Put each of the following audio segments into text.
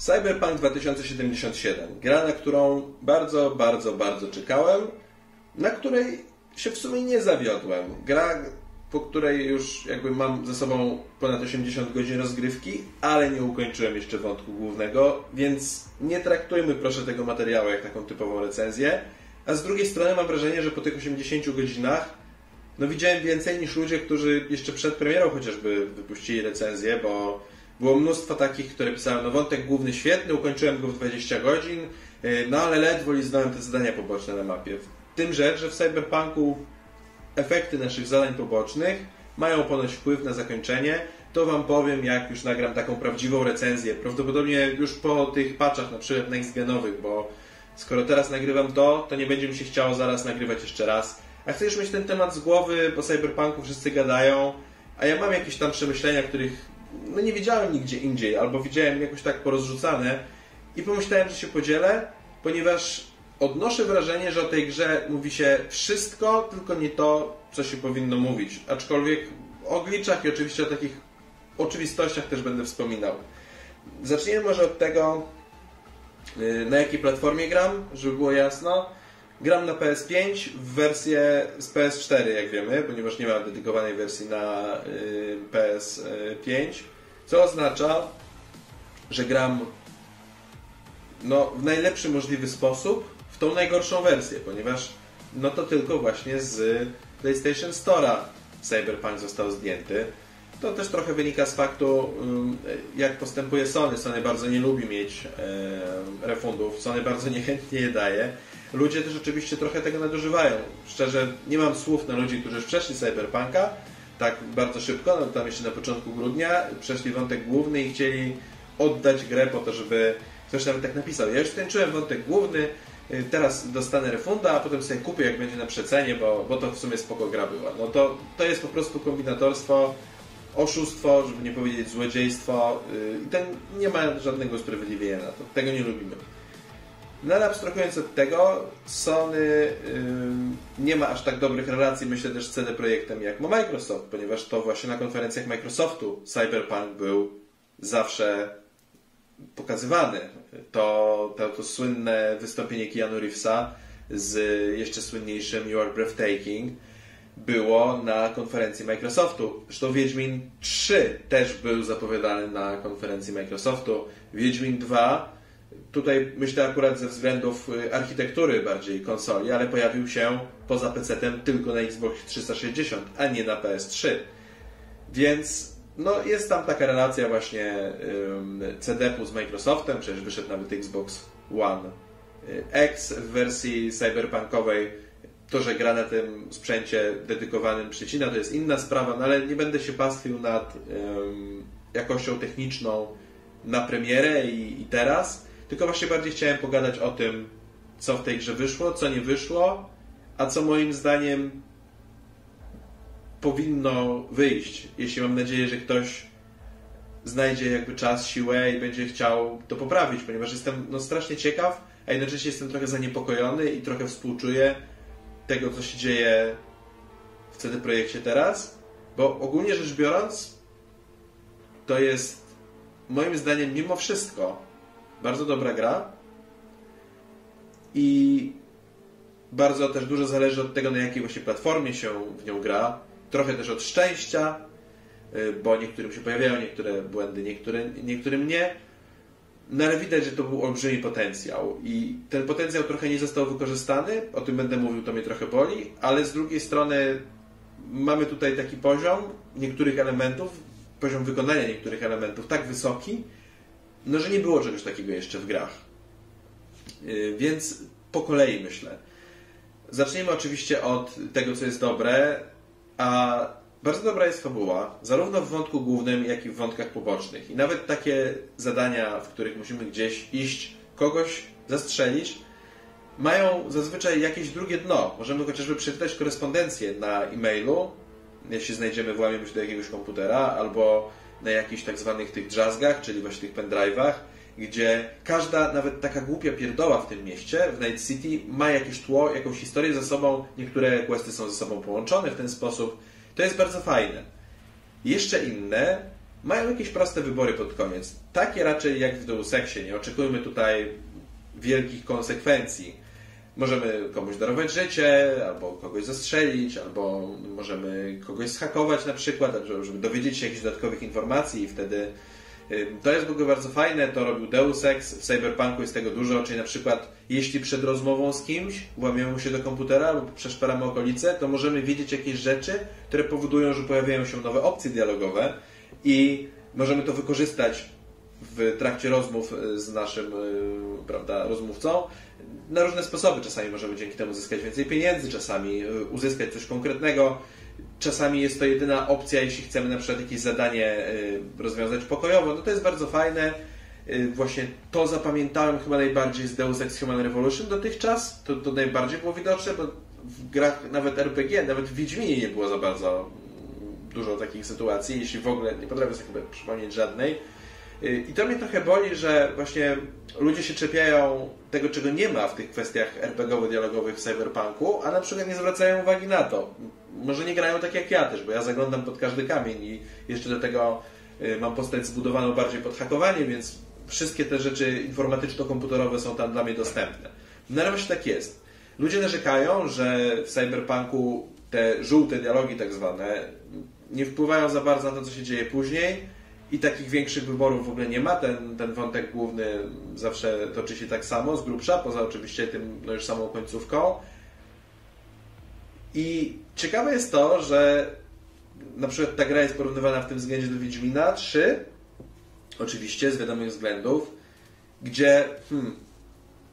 Cyberpunk 2077. Gra, na którą bardzo, bardzo, bardzo czekałem, na której się w sumie nie zawiodłem. Gra, po której już jakby mam ze sobą ponad 80 godzin rozgrywki, ale nie ukończyłem jeszcze wątku głównego, więc nie traktujmy proszę tego materiału jak taką typową recenzję. A z drugiej strony mam wrażenie, że po tych 80 godzinach no widziałem więcej niż ludzie, którzy jeszcze przed premierą chociażby wypuścili recenzję, bo było mnóstwo takich, które pisały, no wątek główny świetny, ukończyłem go w 20 godzin, y, no ale ledwo liznąłem te zadania poboczne na mapie. W tym rzecz, że w Cyberpunku efekty naszych zadań pobocznych mają ponoć wpływ na zakończenie, to Wam powiem, jak już nagram taką prawdziwą recenzję. Prawdopodobnie już po tych patchach, na przykład next-genowych, bo skoro teraz nagrywam to, to nie będzie mi się chciało zaraz nagrywać jeszcze raz. A chcę już mieć ten temat z głowy, bo Cyberpunku wszyscy gadają, a ja mam jakieś tam przemyślenia, których no nie widziałem nigdzie indziej, albo widziałem jakoś tak porozrzucane i pomyślałem, że się podzielę, ponieważ odnoszę wrażenie, że o tej grze mówi się wszystko, tylko nie to, co się powinno mówić. Aczkolwiek o glitchach i oczywiście o takich oczywistościach też będę wspominał. Zacznijmy może od tego, y, na jakiej platformie gram, żeby było jasno. Gram na PS5 w wersję z PS4, jak wiemy, ponieważ nie ma dedykowanej wersji na y, PS5, co oznacza, że gram no, w najlepszy możliwy sposób w tą najgorszą wersję, ponieważ no to tylko właśnie z PlayStation Store'a Cyberpunk został zdjęty. To też trochę wynika z faktu, jak postępuje Sony. Sony bardzo nie lubi mieć refundów, Sony bardzo niechętnie je daje. Ludzie też oczywiście trochę tego nadużywają. Szczerze, nie mam słów na ludzi, którzy już przeszli Cyberpunka tak bardzo szybko, no tam jeszcze na początku grudnia, przeszli wątek główny i chcieli oddać grę po to, żeby ktoś nawet tak napisał. Ja już skończyłem wątek główny, y, teraz dostanę refunda, a potem sobie kupię, jak będzie na przecenie, bo, bo to w sumie spoko gra była. No to, to jest po prostu kombinatorstwo, oszustwo, żeby nie powiedzieć złodziejstwo y, i ten nie ma żadnego usprawiedliwienia na to. Tego nie lubimy. No ale abstrahując od tego, Sony nie ma aż tak dobrych relacji, myślę też z CD Projektem jak ma Microsoft, ponieważ to właśnie na konferencjach Microsoftu Cyberpunk był zawsze pokazywany. To, to, to słynne wystąpienie Keanu Reevesa z jeszcze słynniejszym You Are Breathtaking było na konferencji Microsoftu. Zresztą Wiedźmin 3 też był zapowiadany na konferencji Microsoftu. Wiedźmin 2 Tutaj myślę akurat ze względów y, architektury bardziej konsoli, ale pojawił się poza PC-tem tylko na Xbox 360, a nie na PS3. Więc no, jest tam taka relacja właśnie CD-pu z Microsoftem, przecież wyszedł nawet Xbox One y, X w wersji cyberpunkowej. To, że gra na tym sprzęcie dedykowanym przycina, to jest inna sprawa, no ale nie będę się pastwił nad um, jakością techniczną na premierę i, i teraz tylko właśnie bardziej chciałem pogadać o tym, co w tej grze wyszło, co nie wyszło, a co moim zdaniem powinno wyjść. Jeśli mam nadzieję, że ktoś znajdzie jakby czas, siłę i będzie chciał to poprawić, ponieważ jestem no, strasznie ciekaw, a jednocześnie jestem trochę zaniepokojony i trochę współczuję tego, co się dzieje w CD Projekcie teraz, bo ogólnie rzecz biorąc, to jest moim zdaniem mimo wszystko bardzo dobra gra i bardzo też dużo zależy od tego, na jakiej właśnie platformie się w nią gra. Trochę też od szczęścia, y, bo niektórym się pojawiają niektóre błędy, niektóre, niektórym nie. No ale widać, że to był olbrzymi potencjał i ten potencjał trochę nie został wykorzystany, o tym będę mówił, to mnie trochę boli, ale z drugiej strony mamy tutaj taki poziom niektórych elementów, poziom wykonania niektórych elementów tak wysoki, no, że nie było czegoś takiego jeszcze w grach. Y, więc po kolei myślę. Zaczniemy oczywiście od tego, co jest dobre, a bardzo dobra jest fabuła, zarówno w wątku głównym, jak i w wątkach pobocznych. I nawet takie zadania, w których musimy gdzieś iść, kogoś zastrzelić, mają zazwyczaj jakieś drugie dno. Możemy chociażby przeczytać korespondencję na e-mailu, jeśli znajdziemy, włamiemy się do jakiegoś komputera, albo na jakichś tak zwanych tych drzazgach, czyli właśnie tych pendrive'ach, gdzie każda, nawet taka głupia pierdoła w tym mieście, w Night City, ma jakieś tło, jakąś historię ze sobą. Niektóre questy są ze sobą połączone w ten sposób. To jest bardzo fajne. Jeszcze inne mają jakieś proste wybory pod koniec. Takie raczej jak w Deus Exie. Nie oczekujmy tutaj wielkich konsekwencji. Możemy komuś darować życie, albo kogoś zastrzelić, albo możemy kogoś schakować na przykład, żeby dowiedzieć się jakichś dodatkowych informacji i wtedy to jest w ogóle bardzo fajne, to robił Deus Ex, w Cyberpunku jest tego dużo, czyli na przykład jeśli przed rozmową z kimś łamiemy się do komputera lub przeszperamy okolice, to możemy wiedzieć jakieś rzeczy, które powodują, że pojawiają się nowe opcje dialogowe i możemy to wykorzystać w trakcie rozmów z naszym y, prawda, rozmówcą na różne sposoby. Czasami możemy dzięki temu zyskać więcej pieniędzy, czasami y, uzyskać coś konkretnego. Czasami jest to jedyna opcja, jeśli chcemy na przykład jakieś zadanie rozwiązać pokojowo. No to jest bardzo fajne. Właśnie to zapamiętałem chyba najbardziej z Deus Ex Human Revolution dotychczas. To, to najbardziej było widoczne, bo w grach nawet RPG, nawet w Wiedźminie nie było za bardzo dużo takich sytuacji, jeśli w ogóle nie potrafię sobie chyba przypomnieć żadnej. Y, I to mnie trochę boli, że właśnie ludzie się czepiają tego, czego nie ma w tych kwestiach RPGowo-dialogowych w Cyberpunku, a na przykład nie zwracają uwagi na to. Może nie grają tak jak ja też, bo ja zaglądam pod każdy kamień i jeszcze do tego y, mam postać zbudowaną bardziej pod hakowanie, więc wszystkie te rzeczy informatyczno-komputerowe są tam dla mnie dostępne. No ale właśnie tak jest. Ludzie narzekają, że w Cyberpunku te żółte dialogi tak zwane nie wpływają za bardzo na to, co się dzieje później i takich większych wyborów w ogóle nie ma. Ten, ten wątek główny zawsze toczy się tak samo, z grubsza, poza oczywiście tym no już samą końcówką. I ciekawe jest to, że na przykład ta gra jest porównywana w tym względzie do Wiedźmina 3, oczywiście z wiadomych względów, gdzie hmm,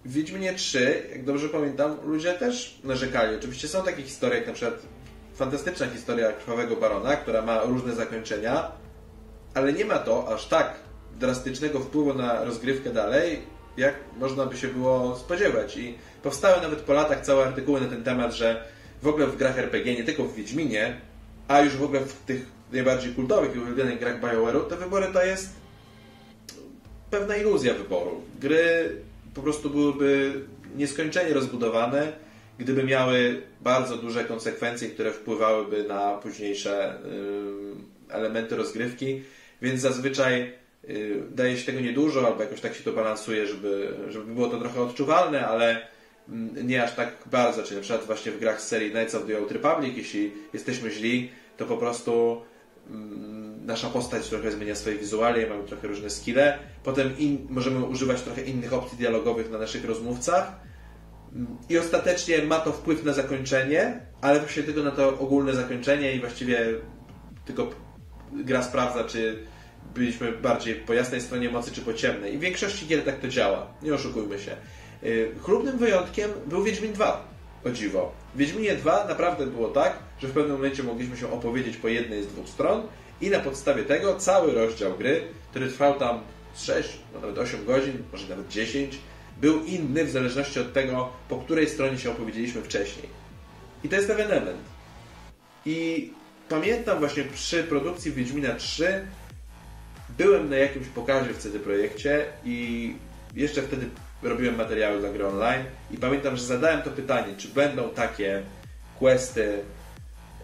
w Wiedźminie 3, jak dobrze pamiętam, ludzie też narzekali. Oczywiście są takie historie, jak na przykład fantastyczna historia Krwawego Barona, która ma różne zakończenia, ale nie ma to aż tak drastycznego wpływu na rozgrywkę dalej, jak można by się było spodziewać. I powstały nawet po latach całe artykuły na ten temat, że w ogóle w grach RPG, nie tylko w Wiedźminie, a już w ogóle w tych najbardziej kultowych i uwielbianych grach BioWare'u, te wybory to jest pewna iluzja wyboru. Gry po prostu byłyby nieskończenie rozbudowane, gdyby miały bardzo duże konsekwencje, które wpływałyby na późniejsze elementy rozgrywki, więc zazwyczaj y, daje się tego niedużo, albo jakoś tak się to balansuje, żeby, żeby było to trochę odczuwalne, ale mm, nie aż tak bardzo, czyli na przykład właśnie w grach z serii Knights of the Old Republic, jeśli jesteśmy źli, to po prostu mm, nasza postać trochę zmienia swoje wizualie, mamy trochę różne skille, potem in, możemy używać trochę innych opcji dialogowych na naszych rozmówcach, i ostatecznie ma to wpływ na zakończenie, ale właśnie tylko na to ogólne zakończenie i właściwie tylko gra sprawdza, czy byliśmy bardziej po jasnej stronie mocy, czy po ciemnej. I w większości gier tak to działa. Nie oszukujmy się. Y, chlubnym wyjątkiem był Wiedźmin 2. O dziwo. W Wiedźminie 2 naprawdę było tak, że w pewnym momencie mogliśmy się opowiedzieć po jednej z dwóch stron i na podstawie tego cały rozdział gry, który trwał tam 6, nawet 8 godzin, może nawet 10, był inny w zależności od tego, po której stronie się opowiedzieliśmy wcześniej. I to jest pewien element. I pamiętam właśnie przy produkcji Wiedźmina 3 byłem na jakimś pokazie w CD Projekcie i jeszcze wtedy robiłem materiały dla gry online i pamiętam, że zadałem to pytanie, czy będą takie questy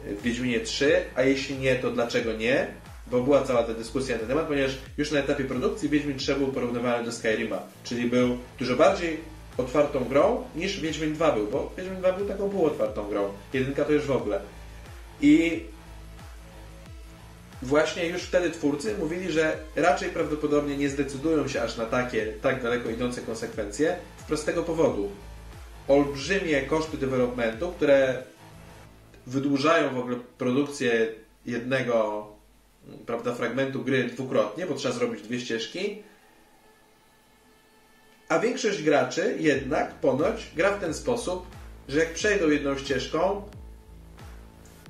w Wiedźminie 3, a jeśli nie, to dlaczego nie? bo była cała ta dyskusja na ten temat, ponieważ już na etapie produkcji Wiedźmin 3 był porównywany do Skyrima, czyli był dużo bardziej otwartą grą niż Wiedźmin 2 był, bo Wiedźmin 2 był taką półotwartą grą, jedynka to już w ogóle. I właśnie już wtedy twórcy mówili, że raczej prawdopodobnie nie zdecydują się aż na takie, tak daleko idące konsekwencje z prostego powodu. Olbrzymie koszty developmentu, które wydłużają w ogóle produkcję jednego prawda, fragmentu gry dwukrotnie, bo trzeba zrobić dwie ścieżki. A większość graczy jednak ponoć gra w ten sposób, że jak przejdą jedną ścieżką,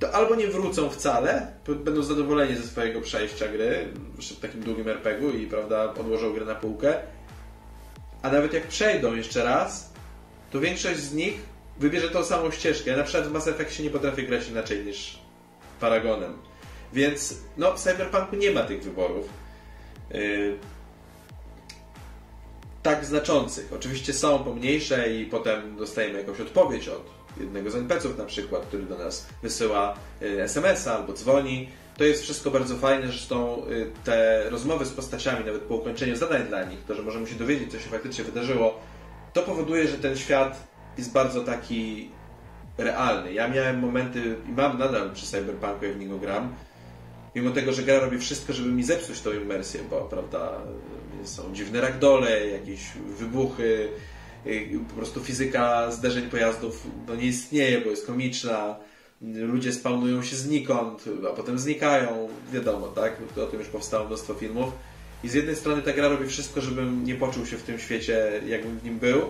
to albo nie wrócą wcale, będą zadowoleni ze swojego przejścia gry w takim długim RPG-u i prawda, odłożą grę na półkę. A nawet jak przejdą jeszcze raz, to większość z nich wybierze tą samą ścieżkę. Ja na przykład w Mass Effectie nie potrafię grać inaczej niż Paragonem. Więc no, w Cyberpunku nie ma tych wyborów. Yy, tak znaczących. Oczywiście są pomniejsze i potem dostajemy jakąś odpowiedź od jednego z NPC-ów na przykład, który do nas wysyła y, SMS-a albo dzwoni, to jest wszystko bardzo fajne, zresztą y, te rozmowy z postaciami, nawet po ukończeniu zadań dla nich, to, że możemy się dowiedzieć, co się faktycznie wydarzyło, to powoduje, że ten świat jest bardzo taki realny. Ja miałem momenty, i mam nadal przy Cyberpunku, jak w niego gram, mimo tego, że gra robi wszystko, żeby mi zepsuć tą imersję, bo prawda, są dziwne ragdole, jakieś wybuchy, po prostu fizyka zderzeń pojazdów no, nie istnieje, bo jest komiczna. Ludzie spawnują się znikąd, a potem znikają. Wiadomo, tak? O tym już powstało mnóstwo filmów. I z jednej strony ta gra robi wszystko, żebym nie poczuł się w tym świecie, jakbym w nim był,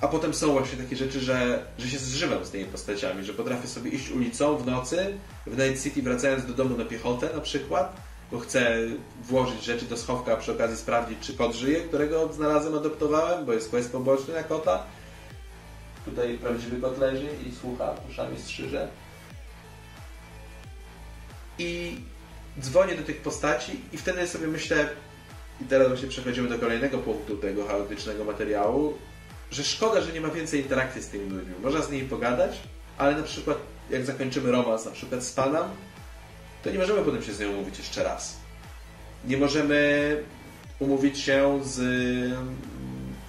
a potem są właśnie takie rzeczy, że, że się zżywam z tymi postaciami, że potrafię sobie iść ulicą w nocy, w Night City wracając do domu na piechotę na przykład, bo chcę włożyć rzeczy do schowka, a przy okazji sprawdzić, czy kot żyje, którego znalazłem, adoptowałem, bo jest quest poboczny na kota. Tutaj prawdziwy kot leży i słucha, uszami strzyże. I dzwonię do tych postaci i wtedy sobie myślę, i teraz właśnie przechodzimy do kolejnego punktu tego chaotycznego materiału, że szkoda, że nie ma więcej interakcji z tymi ludźmi. Można z nimi pogadać, ale na przykład jak zakończymy romans na przykład z Panam, to nie możemy potem się z nią umówić jeszcze raz. Nie możemy umówić się z mm,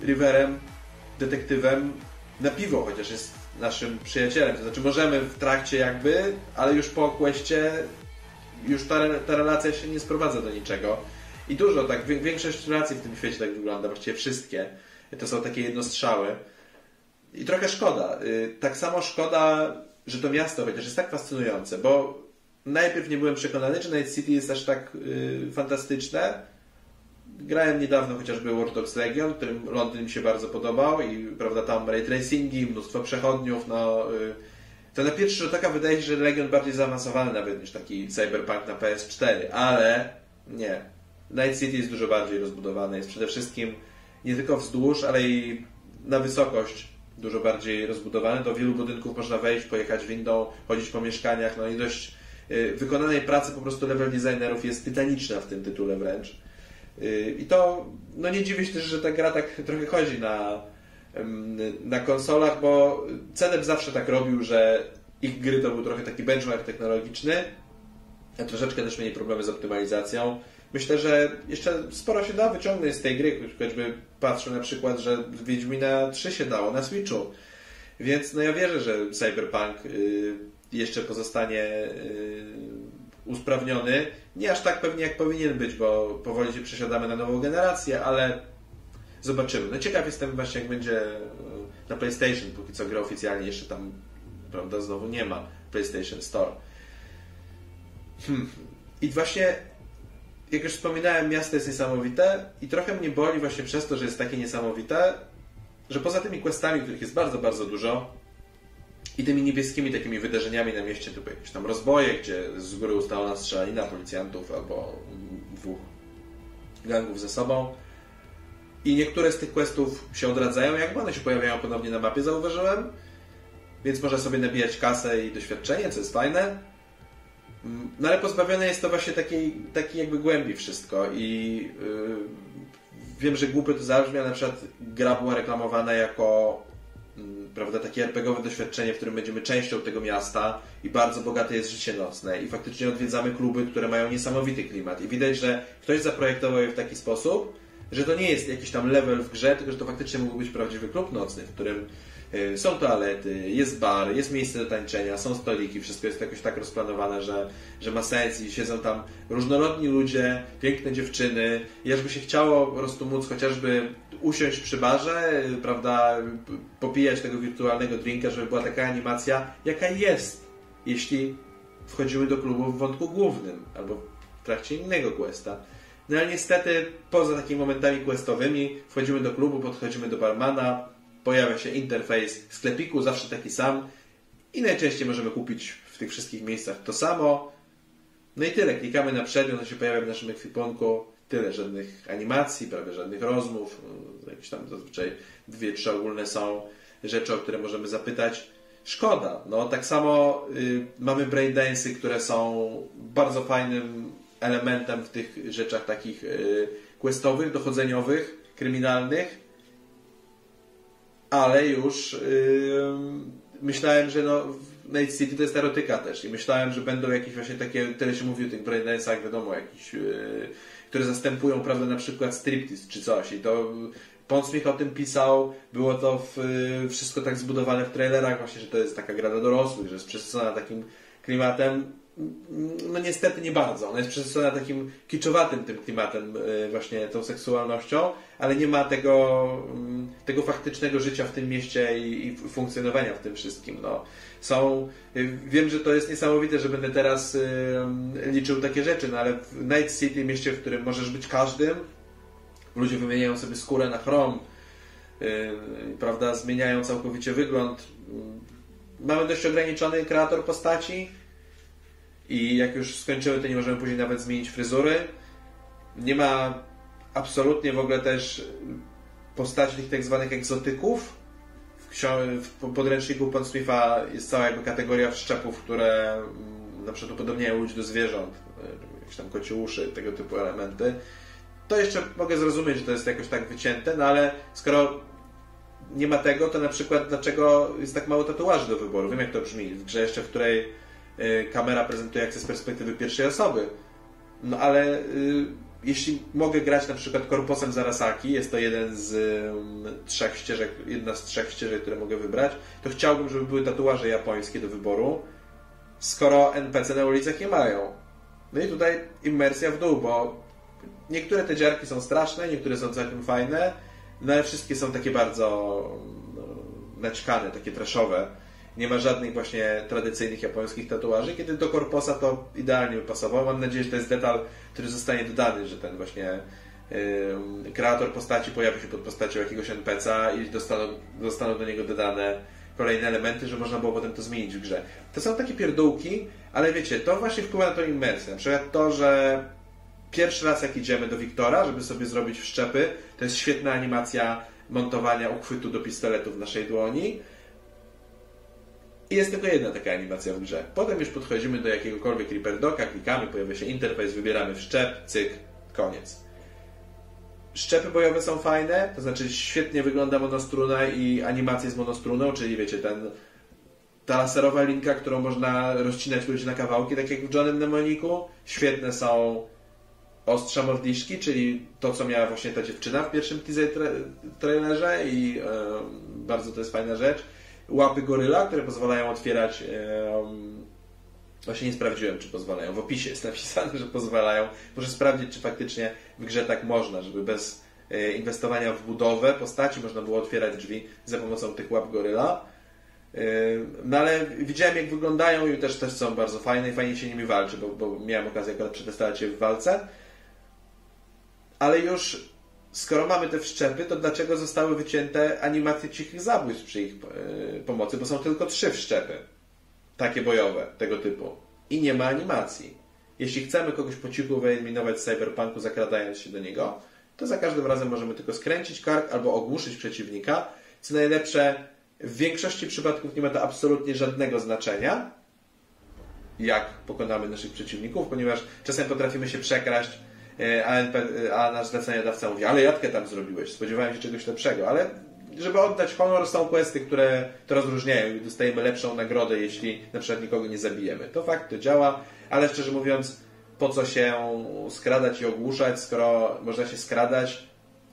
Riverem, detektywem, na piwo, chociaż jest naszym przyjacielem. To znaczy możemy w trakcie jakby, ale już po questie już ta, ta relacja się nie sprowadza do niczego. I dużo, tak, większość relacji w tym świecie tak wygląda, właściwie wszystkie. To są takie jednostrzały. I trochę szkoda. Y, tak samo szkoda, że to miasto chociaż jest tak fascynujące, bo najpierw nie byłem przekonany, czy Night City jest aż tak y, fantastyczne. Grałem niedawno chociażby Watch Dogs Legion, którym Londyn mi się bardzo podobał i prawda, tam ray tracingi, mnóstwo przechodniów, no... Y, to na pierwszy rzut oka wydaje się, że Legion bardziej zaawansowany nawet niż taki Cyberpunk na PS4, ale nie. Night City jest dużo bardziej rozbudowany, jest przede wszystkim nie tylko wzdłuż, ale i na wysokość dużo bardziej rozbudowany. Do wielu budynków można wejść, pojechać windą, chodzić po mieszkaniach. No ilość y, wykonanej pracy po prostu level designerów jest tytaniczna w tym tytule wręcz. Y, I to, no nie dziwię się też, że ta gra tak trochę chodzi na, na konsolach, bo Ceneb zawsze tak robił, że ich gry to był trochę taki benchmark technologiczny, a troszeczkę też mieli problemy z optymalizacją myślę, że jeszcze sporo się da wyciągnąć z tej gry, choćby patrzę na przykład, że Wiedźmina 3 się dało na Switchu. Więc no ja wierzę, że Cyberpunk y, jeszcze pozostanie y, usprawniony. Nie aż tak pewnie jak powinien być, bo powoli się przesiadamy na nową generację, ale zobaczymy. No ciekaw jestem właśnie jak będzie y, na PlayStation, póki co gra oficjalnie jeszcze tam prawda, znowu nie ma PlayStation Store. Hmm. I właśnie jak już wspominałem, miasto jest niesamowite i trochę mnie boli właśnie przez to, że jest takie niesamowite, że poza tymi questami, których jest bardzo, bardzo dużo i tymi niebieskimi takimi wydarzeniami na mieście, typu jakieś tam rozboje, gdzie z góry ustalona strzelanina policjantów albo dwóch gangów ze sobą. I niektóre z tych questów się odradzają, jakby one się pojawiają ponownie na mapie, zauważyłem, więc można sobie nabijać kasę i doświadczenie, co jest fajne. No ale pozbawione jest to właśnie takiej, takiej jakby głębi wszystko i yy, wiem, że głupio to zabrzmi, ale na przykład gra była reklamowana jako prawda, takie RPGowe doświadczenie, w którym będziemy częścią tego miasta i bardzo bogate jest życie nocne. I faktycznie odwiedzamy kluby, które mają niesamowity klimat. I widać, że ktoś zaprojektował je w taki sposób, że to nie jest jakiś tam level w grze, tylko że to faktycznie mógł być prawdziwy klub nocny, w którym są toalety, jest bar, jest miejsce do tańczenia, są stoliki, wszystko jest jakoś tak rozplanowane, że, że ma sens i siedzą tam różnorodni ludzie, piękne dziewczyny. I aż by się chciało po prostu móc chociażby usiąść przy barze, prawda, popijać tego wirtualnego drinka, żeby była taka animacja, jaka jest, jeśli wchodzimy do klubu w wątku głównym albo w trakcie innego questa. No ale niestety, poza takimi momentami questowymi, wchodzimy do klubu, podchodzimy do barmana, pojawia się interfejs sklepiku, zawsze taki sam. I najczęściej możemy kupić w tych wszystkich miejscach to samo. No i tyle, klikamy na przedmiot, on się pojawia w naszym ekwipunku, tyle, żadnych animacji, prawie żadnych rozmów, no, jakieś tam zazwyczaj dwie, trzy ogólne są rzeczy, o które możemy zapytać. Szkoda, no tak samo y, mamy braindance'y, które są bardzo fajnym elementem w tych rzeczach takich y, questowych, dochodzeniowych, kryminalnych, ale już yy, myślałem, że no, Night City to jest erotyka też i myślałem, że będą jakieś właśnie takie, tyle się mówi o tych Braindensach, wiadomo, jakieś, yy, które zastępują, prawda, na przykład striptease czy coś i to Ponsmith o tym pisał, było to w, yy, wszystko tak zbudowane w trailerach właśnie, że to jest taka gra dla dorosłych, że jest przesycona takim klimatem no niestety nie bardzo. Ona jest przesycona takim kiczowatym tym klimatem, y, właśnie tą seksualnością, ale nie ma tego, mm, tego faktycznego życia w tym mieście i, i funkcjonowania w tym wszystkim. No. Są, y, wiem, że to jest niesamowite, że będę teraz y, liczył takie rzeczy, no ale w Night City, mieście, w którym możesz być każdym, ludzie wymieniają sobie skórę na chrom, prawda, zmieniają całkowicie wygląd. Mamy dość ograniczony kreator postaci, i jak już skończymy, to nie możemy później nawet zmienić fryzury. Nie ma absolutnie w ogóle też postaci tych tak zwanych egzotyków. W, podręczniku Pan Smitha jest cała jakby kategoria wszczepów, które mm, na przykład upodobniają ludzi do zwierząt, e, jakieś tam kocie uszy, tego typu elementy. To jeszcze mogę zrozumieć, że to jest jakoś tak wycięte, no ale skoro nie ma tego, to na przykład dlaczego jest tak mało tatuaży do wyboru? Wiem jak to brzmi. W grze jeszcze, w której kamera prezentuje akcję z perspektywy pierwszej osoby. No ale y, jeśli mogę grać na przykład korpusem Zarasaki, jest to jeden z um, trzech ścieżek, jedna z trzech ścieżek, które mogę wybrać, to chciałbym, żeby były tatuaże japońskie do wyboru, skoro NPC na ulicach nie mają. No i tutaj immersja w dół, bo niektóre te dziarki są straszne, niektóre są całkiem fajne, no ale wszystkie są takie bardzo no, naćkane, takie traszowe nie ma żadnych właśnie tradycyjnych japońskich tatuaży, kiedy do korposa to idealnie pasowało. Mam nadzieję, że to jest detal, który zostanie dodany, że ten właśnie yy, kreator postaci pojawi się pod postacią jakiegoś NPC'a i dostaną, zostaną do niego dodane kolejne elementy, że można było potem to zmienić w grze. To są takie pierdółki, ale wiecie, to właśnie wpływa na tą imersję. Na przykład to, że pierwszy raz jak idziemy do Wiktora, żeby sobie zrobić wszczepy, to jest świetna animacja montowania uchwytu do pistoletu w naszej dłoni i jest tylko jedna taka animacja w grze. Potem już podchodzimy do jakiegokolwiek Reaper Docka, klikamy, pojawia się interfejs, wybieramy wszczep, cyk, koniec. Szczepy bojowe są fajne, to znaczy świetnie wygląda monostruna i animacje z monostruną, czyli wiecie, ten ta laserowa linka, którą można rozcinać ludzi na kawałki, tak jak w Johnem Mnemoniku. Świetne są ostrza modliszki, czyli to, co miała właśnie ta dziewczyna w pierwszym teaser trailerze i yy, bardzo to jest fajna rzecz łapy goryla, które pozwalają otwierać. Właśnie nie sprawdziłem, czy pozwalają. W opisie jest napisane, że pozwalają. Muszę sprawdzić, czy faktycznie w grze tak można, żeby bez e, inwestowania w budowę postaci można było otwierać drzwi za pomocą tych łap goryla. No ale widziałem, jak wyglądają i też, też są bardzo fajne i fajnie się nimi walczy, bo, bo miałem okazję akurat przetestować je w walce. Ale już skoro mamy te wszczepy, to dlaczego zostały wycięte animacje cichych zabójstw przy ich e, pomocy? Bo są tylko trzy wszczepy. Takie bojowe, tego typu. I nie ma animacji. Jeśli chcemy kogoś po cichu wyeliminować z cyberpunku, zakradając się do niego, to za każdym razem możemy tylko skręcić kark albo ogłuszyć przeciwnika. Co najlepsze, w większości przypadków nie ma to absolutnie żadnego znaczenia, jak pokonamy naszych przeciwników, ponieważ czasem potrafimy się przekraść a, NP, a nasz zleceniodawca mówi, ale jadkę tam zrobiłeś, spodziewałem się czegoś lepszego, ale żeby oddać honor, są questy, które to rozróżniają i dostajemy lepszą nagrodę, jeśli na przykład nikogo nie zabijemy. To fakt, to działa, ale szczerze mówiąc, po co się skradać i ogłuszać, skoro można się skradać,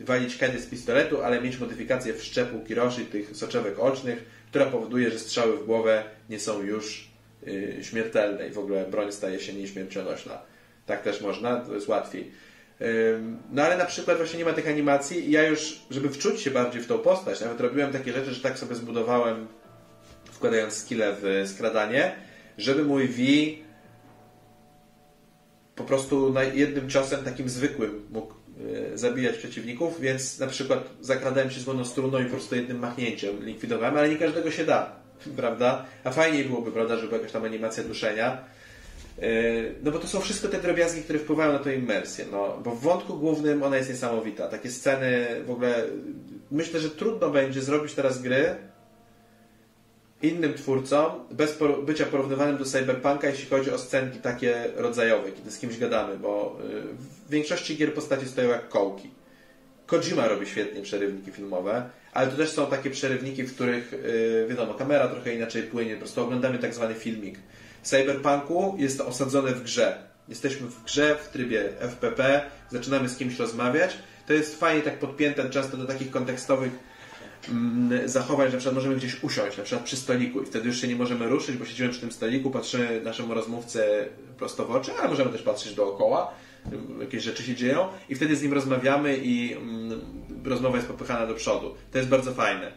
walić kiedy z pistoletu, ale mieć modyfikację wszczepu Kiroshi, tych soczewek ocznych, która powoduje, że strzały w głowę nie są już yy, śmiertelne i w ogóle broń staje się nieśmiercionośna. Tak też można, to jest łatwiej. No ale na przykład właśnie nie ma tych animacji i ja już, żeby wczuć się bardziej w tą postać, nawet robiłem takie rzeczy, że tak sobie zbudowałem, wkładając skille w skradanie, żeby mój V po prostu jednym ciosem takim zwykłym mógł e, zabijać przeciwników, więc na przykład zakradałem się z monostruną i po prostu jednym machnięciem likwidowałem, ale nie każdego się da, prawda? A fajniej byłoby, prawda, żeby jakaś tam animacja duszenia. E, no bo to są wszystko te drobiazgi, które wpływają na tę immersję. No, bo w wątku głównym ona jest niesamowita. Takie sceny w ogóle... Myślę, że trudno będzie zrobić teraz gry innym twórcom, bez bycia porównywanym do Cyberpunka, jeśli chodzi o scenki takie rodzajowe, kiedy z kimś gadamy, bo y, w większości gier postaci stoją jak kołki. Kojima robi świetnie przerywniki filmowe, ale to też są takie przerywniki, w których, yy, wiadomo, kamera trochę inaczej płynie, po prostu oglądamy tak zwany filmik. W Cyberpunku jest to osadzone w grze. Jesteśmy w grze, w trybie FPP, zaczynamy z kimś rozmawiać. To jest fajnie tak podpięte często do takich kontekstowych mm, zachowań, że na przykład możemy gdzieś usiąść, na przykład przy stoliku i wtedy już się nie możemy ruszyć, bo siedzimy przy tym stoliku, patrzymy naszemu rozmówcę prosto w oczy, ale możemy też patrzeć dookoła jakieś rzeczy się dzieją i wtedy z nim rozmawiamy i mm, rozmowa jest popychana do przodu. To jest bardzo fajne.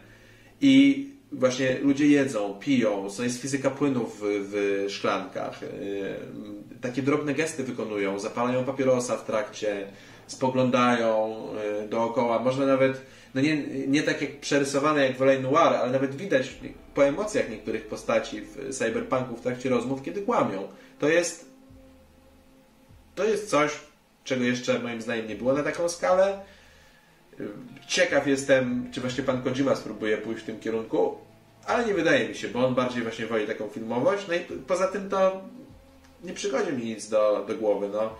I właśnie ludzie jedzą, piją, jest fizyka płynów w, w szklankach. Yy, takie drobne gesty wykonują, zapalają papierosa w trakcie, spoglądają yy, dookoła. Można nawet, no nie, nie tak jak przerysowane jak w L.A. Noir, ale nawet widać po emocjach niektórych postaci w cyberpunku w trakcie rozmów, kiedy kłamią. To jest to jest coś, czego jeszcze moim zdaniem nie było na taką skalę. Ciekaw jestem, czy właśnie pan Kojima spróbuje pójść w tym kierunku, ale nie wydaje mi się, bo on bardziej właśnie woli taką filmowość. No i poza tym to nie przychodzi mi nic do, do głowy. No.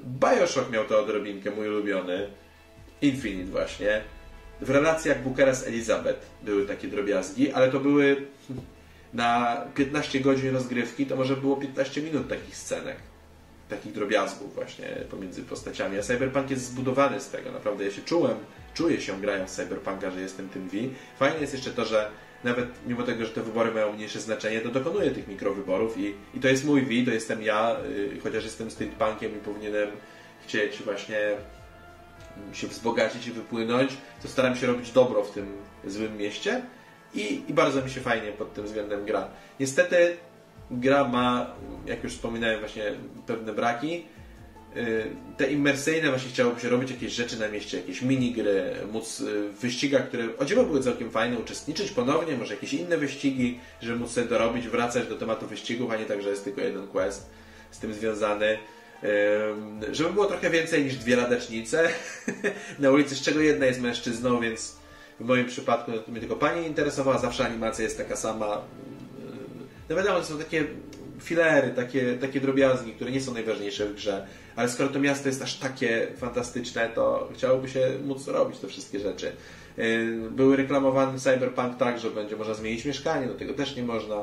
Bioshock miał to odrobinkę, mój ulubiony. Infinite właśnie. W relacjach Bookera z Elizabeth były takie drobiazgi, ale to były na 15 godzin rozgrywki, to może było 15 minut takich scenek takich drobiazgów właśnie pomiędzy postaciami. A Cyberpunk jest zbudowany z tego. Naprawdę ja się czułem, czuję się grając Cyberpunka, że jestem tym V. Fajne jest jeszcze to, że nawet mimo tego, że te wybory mają mniejsze znaczenie, to dokonuję tych mikrowyborów i, i to jest mój V, to jestem ja, yy, chociaż jestem streetpunkiem i powinienem chcieć właśnie się wzbogacić i wypłynąć, to staram się robić dobro w tym złym mieście i, i bardzo mi się fajnie pod tym względem gra. Niestety gra ma, jak już wspominałem, właśnie pewne braki. Y, te immersyjne właśnie chciałoby się robić jakieś rzeczy na mieście, jakieś minigry, móc y, w wyścigach, które o dziwo były całkiem fajne, uczestniczyć ponownie, może jakieś inne wyścigi, żeby móc sobie dorobić, wracać do tematu wyścigów, a nie tak, że jest tylko jeden quest z tym związany. Żeby było trochę więcej niż dwie ladacznice na ulicy, z czego jedna jest mężczyzną, więc w moim przypadku no, mnie tylko pani interesowała, zawsze animacja jest taka sama, no wiadomo, to są takie filery, takie, takie drobiazgi, które nie są najważniejsze w grze, ale skoro to miasto jest aż takie fantastyczne, to chciałoby się móc robić te wszystkie rzeczy. Y, były reklamowany Cyberpunk tak, że będzie można zmienić mieszkanie, do tego też nie można.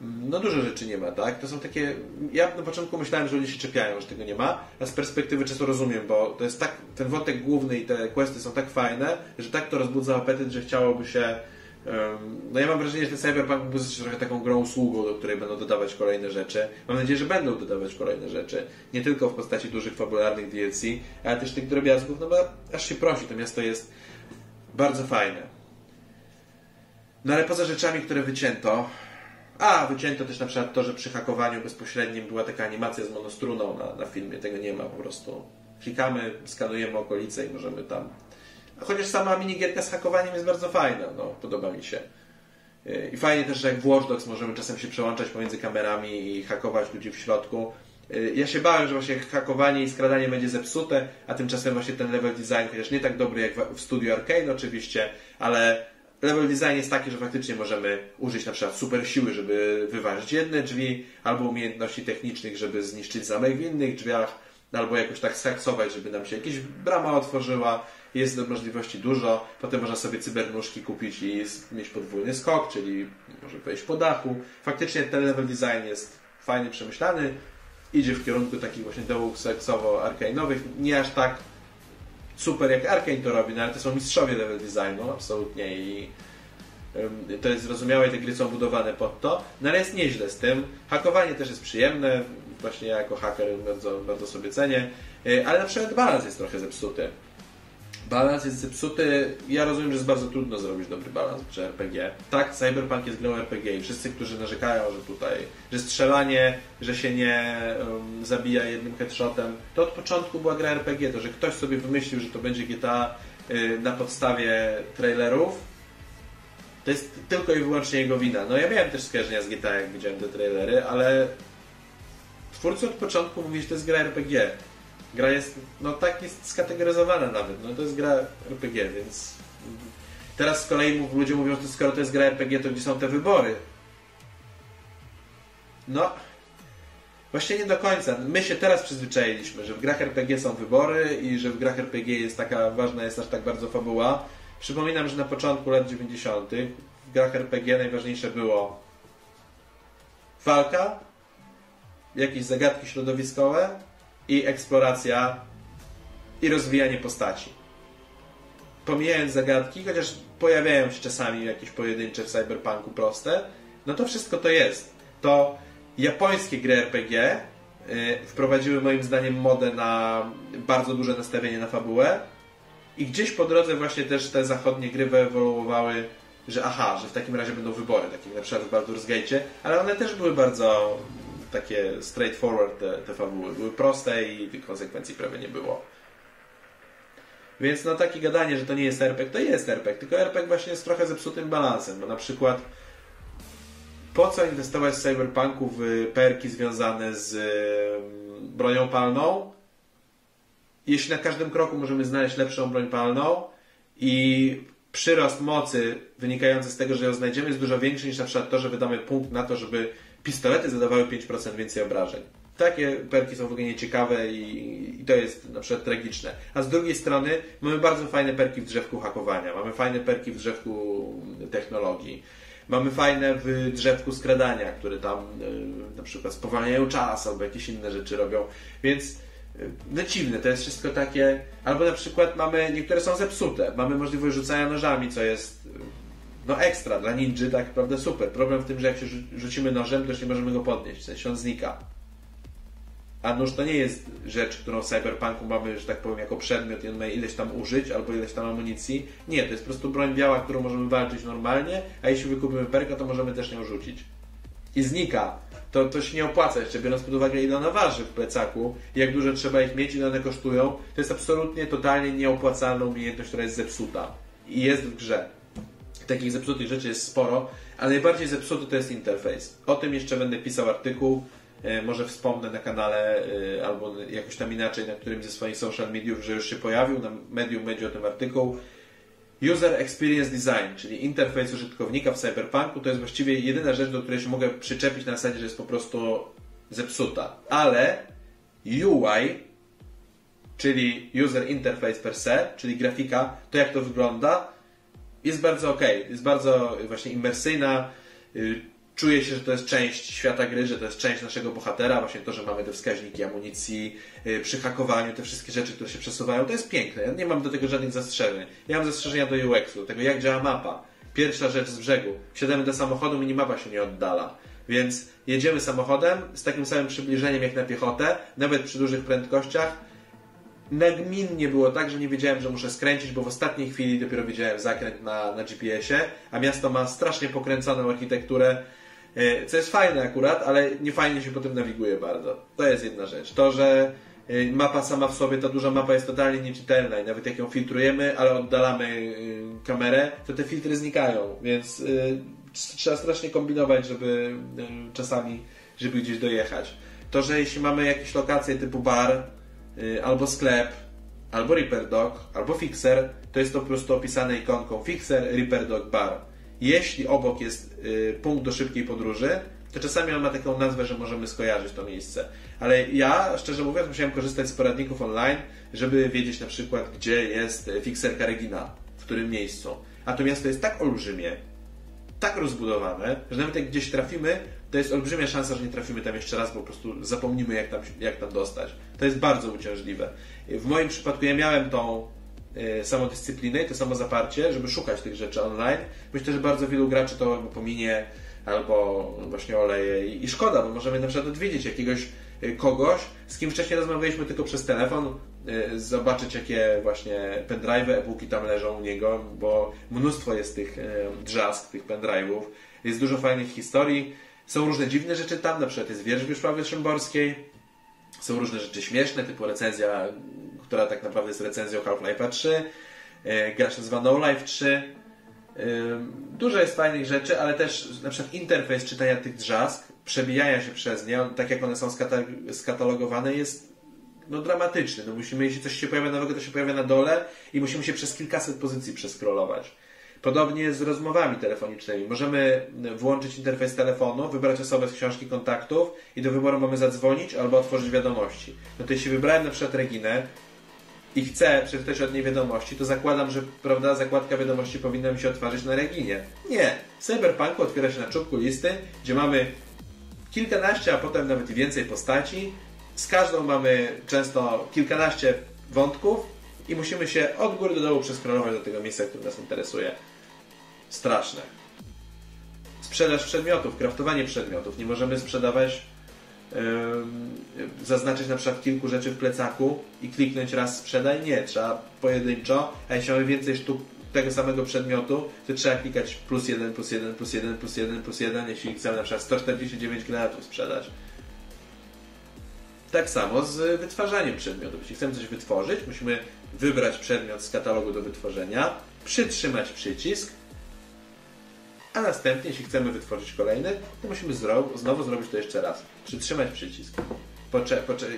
No dużo rzeczy nie ma, tak? To są takie... Ja na początku myślałem, że ludzie się czepiają, że tego nie ma, a z perspektywy czasu rozumiem, bo to jest tak... Ten wątek główny i te questy są tak fajne, że tak to rozbudza apetyt, że chciałoby się no ja mam wrażenie, że ten Cyberpunk był trochę taką grą usługą, do której będą dodawać kolejne rzeczy. Mam nadzieję, że będą dodawać kolejne rzeczy. Nie tylko w postaci dużych, fabularnych DLC, ale też tych drobiazgów, no bo aż się prosi, to miasto jest bardzo fajne. No ale poza rzeczami, które wycięto, a, wycięto też na przykład to, że przy hakowaniu bezpośrednim była taka animacja z monostruną na, na filmie. Tego nie ma po prostu. Klikamy, skanujemy okolice i możemy tam Chociaż sama minigierka z hakowaniem jest bardzo fajna, no, podoba mi się. Y, I fajnie też, że jak w Watch Dogs możemy czasem się przełączać pomiędzy kamerami i hakować ludzi w środku. Y, ja się bałem, że właśnie hakowanie i skradanie będzie zepsute, a tymczasem właśnie ten level design, chociaż nie tak dobry jak w studiu Arkane oczywiście, ale level design jest taki, że faktycznie możemy użyć na przykład super siły, żeby wyważyć jedne drzwi, albo umiejętności technicznych, żeby zniszczyć zamek w innych drzwiach, albo jakoś tak skaksować, żeby nam się jakaś brama otworzyła jest do możliwości dużo. Potem można sobie cybernóżki kupić i mieć podwójny skok, czyli może wejść po dachu. Faktycznie ten level design jest fajnie przemyślany. Idzie w kierunku takich właśnie dołów seksowo-arkainowych. Nie aż tak super jak Arkane to robi, no ale to są mistrzowie level designu, absolutnie i to jest zrozumiałe te gry są budowane pod to, no ale jest nieźle z tym. Hakowanie też jest przyjemne, właśnie ja jako haker bardzo, bardzo sobie cenię, e, ale na przykład balans jest trochę zepsuty balans jest zepsuty. Ja rozumiem, że jest bardzo trudno zrobić dobry balans przy RPG. Tak, Cyberpunk jest grą RPG i wszyscy, którzy narzekają, że tutaj, że strzelanie, że się nie um, zabija jednym headshotem, to od początku była gra RPG. To, że ktoś sobie wymyślił, że to będzie GTA y, na podstawie trailerów, to jest tylko i wyłącznie jego wina. No ja miałem też skojarzenia z GTA, jak widziałem te trailery, ale twórcy od początku mówili, że to jest gra RPG. Gra jest, no tak jest skategoryzowana nawet, no to jest gra RPG, więc teraz z kolei ludzie mówią, że skoro to jest gra RPG, to gdzie są te wybory? No, Właśnie nie do końca. My się teraz przyzwyczailiśmy, że w grach RPG są wybory i że w grach RPG jest taka ważna, jest aż tak bardzo fabuła. Przypominam, że na początku lat 90. w grach RPG najważniejsze było walka, jakieś zagadki środowiskowe i eksploracja i rozwijanie postaci. Pomijając zagadki, chociaż pojawiają się czasami jakieś pojedyncze w cyberpunku proste, no to wszystko to jest. To japońskie gry RPG y, wprowadziły moim zdaniem modę na bardzo duże nastawienie na fabułę i gdzieś po drodze właśnie też te zachodnie gry wyewoluowały, że aha, że w takim razie będą wybory, takie na przykład w Baldur's Gate, ale one też były bardzo takie straightforward te, te fabuły. Były proste i tych konsekwencji prawie nie było. Więc no takie gadanie, że to nie jest RPG, to jest RPG, tylko RPG właśnie jest trochę zepsutym balansem, bo na przykład po co inwestować w cyberpunku w perki związane z bronią palną, jeśli na każdym kroku możemy znaleźć lepszą broń palną i przyrost mocy wynikający z tego, że ją znajdziemy jest dużo większy niż na przykład to, że wydamy punkt na to, żeby pistolety zadawały 5% więcej obrażeń. Takie perki są w ogóle nieciekawe i, i to jest na przykład tragiczne. A z drugiej strony mamy bardzo fajne perki w drzewku hakowania, mamy fajne perki w drzewku technologii. Mamy fajne w drzewku skradania, które tam y, na przykład spowalniają czas albo jakieś inne rzeczy robią. Więc y, no dziwne, to jest wszystko takie. Albo na przykład mamy, niektóre są zepsute. Mamy możliwość rzucania nożami, co jest no ekstra dla ninja, tak naprawdę super. Problem w tym, że jak się rzucimy nożem, to już nie możemy go podnieść, w sensie on znika. A nóż to nie jest rzecz, którą w Cyberpunku mamy, że tak powiem, jako przedmiot i on ma ileś tam użyć albo ileś tam amunicji. Nie, to jest po prostu broń biała, którą możemy walczyć normalnie, a jeśli wykupimy perka, to możemy też nią rzucić. I znika. To, to się nie opłaca, jeszcze biorąc pod uwagę ile ona waży w plecaku jak dużo trzeba ich mieć, ile one kosztują. To jest absolutnie, totalnie nieopłacalna umiejętność, która jest zepsuta. I jest w grze. Takich zepsutych rzeczy jest sporo, ale najbardziej zepsuty to jest interfejs. O tym jeszcze będę pisał artykuł. E, może wspomnę na kanale e, albo jakoś tam inaczej na którymś ze swoich social mediów, że już się pojawił, na medium będzie o tym artykuł. User Experience Design, czyli interfejs użytkownika w Cyberpunku, to jest właściwie jedyna rzecz, do której się mogę przyczepić na zasadzie, że jest po prostu zepsuta. Ale UI, czyli User Interface per se, czyli grafika, to jak to wygląda, jest bardzo ok, jest bardzo właśnie imersyjna y, czuje się, że to jest część świata gry, że to jest część naszego bohatera, właśnie to, że mamy te wskaźniki amunicji, yy, przy hakowaniu, te wszystkie rzeczy, które się przesuwają, to jest piękne. Ja nie mam do tego żadnych zastrzeżeń. Ja mam zastrzeżenia do UX-u, tego jak działa mapa. Pierwsza rzecz z brzegu. Wsiadamy do samochodu, minimapa się nie oddala. Więc jedziemy samochodem z takim samym przybliżeniem jak na piechotę, nawet przy dużych prędkościach. Nagminnie było tak, że nie wiedziałem, że muszę skręcić, bo w ostatniej chwili dopiero widziałem zakręt na, na GPS-ie, a miasto ma strasznie pokręconą architekturę, E, co jest fajne akurat, ale nie fajnie się potem nawiguje bardzo. To jest jedna rzecz. To, że e, mapa sama w sobie, ta duża mapa jest totalnie nieczytelna i nawet jak ją filtrujemy, ale oddalamy e, kamerę, to te filtry znikają, więc trzeba strasznie kombinować, żeby czasami, żeby gdzieś dojechać. To, że jeśli mamy jakieś lokacje typu bar, albo sklep, albo Reaper Dog, albo Fixer, to jest to po prostu opisane ikonką Fixer, Reaper Dog, Bar. Jeśli obok jest y, punkt do szybkiej podróży, to czasami on ma taką nazwę, że możemy skojarzyć to miejsce. Ale ja, szczerze mówiąc, musiałem korzystać z poradników online, żeby wiedzieć na przykład, gdzie jest fikserka Regina, w którym miejscu. A to miasto jest tak olbrzymie, tak rozbudowane, że nawet jak gdzieś trafimy, to jest olbrzymia szansa, że nie trafimy tam jeszcze raz, bo po prostu zapomnimy, jak tam, jak tam dostać. To jest bardzo uciążliwe. W moim przypadku ja miałem tą E, samodyscyplinę i to samo zaparcie, żeby szukać tych rzeczy online. Myślę, że bardzo wielu graczy to albo pominie, albo właśnie oleje i szkoda, bo możemy na przykład odwiedzić jakiegoś e, kogoś, z kim wcześniej rozmawialiśmy tylko przez telefon, e, zobaczyć jakie właśnie pendrive'y, e-booki tam leżą u niego, bo mnóstwo jest tych drzask, tych pendrive'ów, jest dużo fajnych historii, są różne dziwne rzeczy tam, na przykład jest wiersz Wiesławy Szymborskiej, są różne rzeczy śmieszne, typu recenzja która tak naprawdę jest recenzją Half-Life'a 3. E, gra się nazywa No Life 3. E, dużo jest fajnych rzeczy, ale też na przykład interfejs czytania tych drzask, przebijania się przez nie, tak jak one są skatalogowane, jest no, dramatyczny. No, musimy, jeśli coś się pojawia nowego, to się pojawia na dole i musimy się przez kilkaset pozycji przeskrolować. Podobnie z rozmowami telefonicznymi. Możemy włączyć interfejs telefonu, wybrać osobę z książki kontaktów i do wyboru mamy zadzwonić albo otworzyć wiadomości. No to jeśli wybrałem na przykład Reginę i chcę przeczytać od niej wiadomości, to zakładam, że prawda, zakładka wiadomości powinna mi się otworzyć na Reginie. Nie. W Cyberpunku otwiera się na czubku listy, gdzie mamy kilkanaście, a potem nawet więcej postaci. Z każdą mamy często kilkanaście wątków i musimy się od góry do dołu przeskrolować do tego miejsca, które nas interesuje. Straszne. Sprzedaż przedmiotów, kraftowanie przedmiotów. Nie możemy sprzedawać, yy, zaznaczyć na przykład kilku rzeczy w plecaku i kliknąć raz sprzedaj. Nie, trzeba pojedynczo, a jeśli mamy więcej sztuk tego samego przedmiotu, to trzeba klikać plus jeden, plus jeden, plus jeden, plus jeden, plus jeden, jeśli chcemy na przykład 149 granatów sprzedać. Tak samo z wytwarzaniem przedmiotów. Jeśli chcemy coś wytworzyć, musimy wybrać przedmiot z katalogu do wytworzenia, przytrzymać przycisk, a następnie, jeśli chcemy wytworzyć kolejny, to musimy znowu zrobić to jeszcze raz. Przytrzymać przycisk.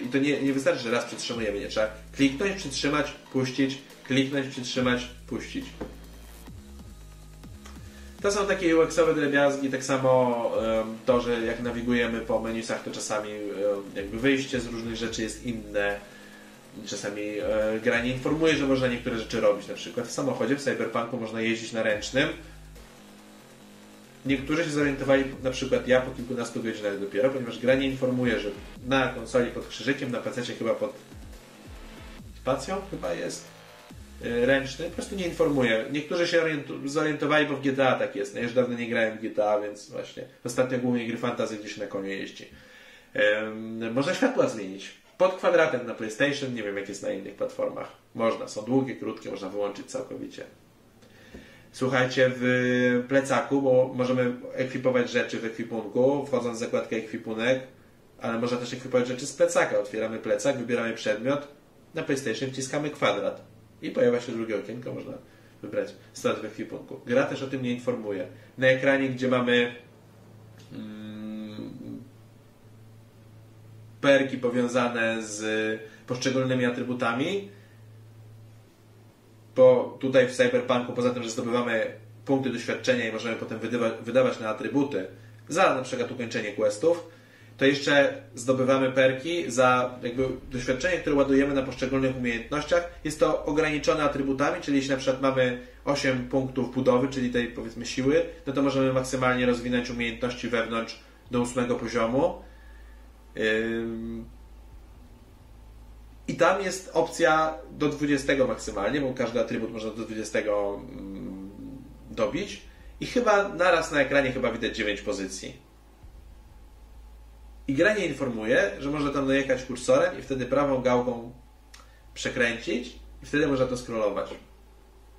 I to nie, nie wystarczy, że raz przytrzymujemy, nie trzeba kliknąć, przytrzymać, puścić, kliknąć, przytrzymać, puścić. To są takie UX-owe drobiazgi, tak samo to, że jak nawigujemy po menusach, to czasami jakby wyjście z różnych rzeczy jest inne. Czasami e, gra nie informuje, że można niektóre rzeczy robić. Na przykład w samochodzie w Cyberpunku można jeździć na ręcznym. Niektórzy się zorientowali, na przykład ja po kilkunastu godzinach dopiero, ponieważ gra nie informuje, że na konsoli pod krzyżykiem, na PC chyba pod spacją chyba jest ręczny, po prostu nie informuje. Niektórzy się zorientowali, bo w GTA tak jest. No, ja już dawno nie grałem w GTA, więc właśnie ostatnio głównie gry fantazy gdzieś na koniu jeździ. można światła zmienić. Pod kwadratem na PlayStation, nie wiem jak jest na innych platformach. Można, są długie, krótkie, można wyłączyć całkowicie. Słuchajcie, w plecaku, bo możemy ekwipować rzeczy w ekwipunku, wchodząc w zakładkę ekwipunek, ale można też ekwipować rzeczy z plecaka. Otwieramy plecak, wybieramy przedmiot, na PlayStation wciskamy kwadrat i pojawia się drugie okienko, można wybrać start w ekwipunku. Gra też o tym nie informuje. Na ekranie, gdzie mamy mm, perki powiązane z poszczególnymi atrybutami, bo tutaj w Cyberpunku, poza tym, że zdobywamy punkty doświadczenia i możemy potem wydawać, wydawać na atrybuty za na przykład ukończenie questów, to jeszcze zdobywamy perki za jakby doświadczenie, które ładujemy na poszczególnych umiejętnościach. Jest to ograniczone atrybutami, czyli jeśli na przykład mamy 8 punktów budowy, czyli tej powiedzmy siły, no to możemy maksymalnie rozwinąć umiejętności wewnątrz do 8 poziomu. I tam jest opcja do 20 maksymalnie, bo każdy atrybut można do 20 mm, dobić. I chyba naraz na ekranie chyba widać 9 pozycji. I gra nie informuje, że można tam dojechać kursorem i wtedy prawą gałką przekręcić i wtedy można to scrollować.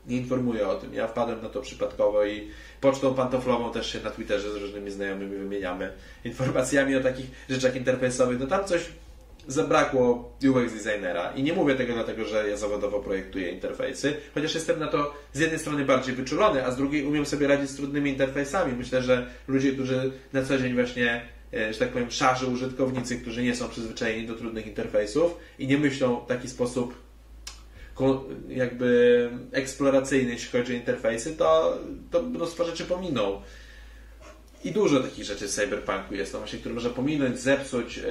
Nie informuje o tym. Ja wpadłem na to przypadkowo i pocztą pantoflową też się na Twitterze z różnymi znajomymi wymieniamy informacjami o takich rzeczach interfejsowych. No tam coś zabrakło UX designera. I nie mówię tego dlatego, że ja zawodowo projektuję interfejsy, chociaż jestem na to z jednej strony bardziej wyczulony, a z drugiej umiem sobie radzić z trudnymi interfejsami. Myślę, że ludzie, którzy na co dzień właśnie że tak powiem, szarzy użytkownicy, którzy nie są przyzwyczajeni do trudnych interfejsów i nie myślą w taki sposób jakby eksploracyjny, jeśli chodzi o interfejsy, to, to mnóstwo rzeczy pominą. I dużo takich rzeczy w cyberpunku jest, no właśnie, które można pominąć, zepsuć. E,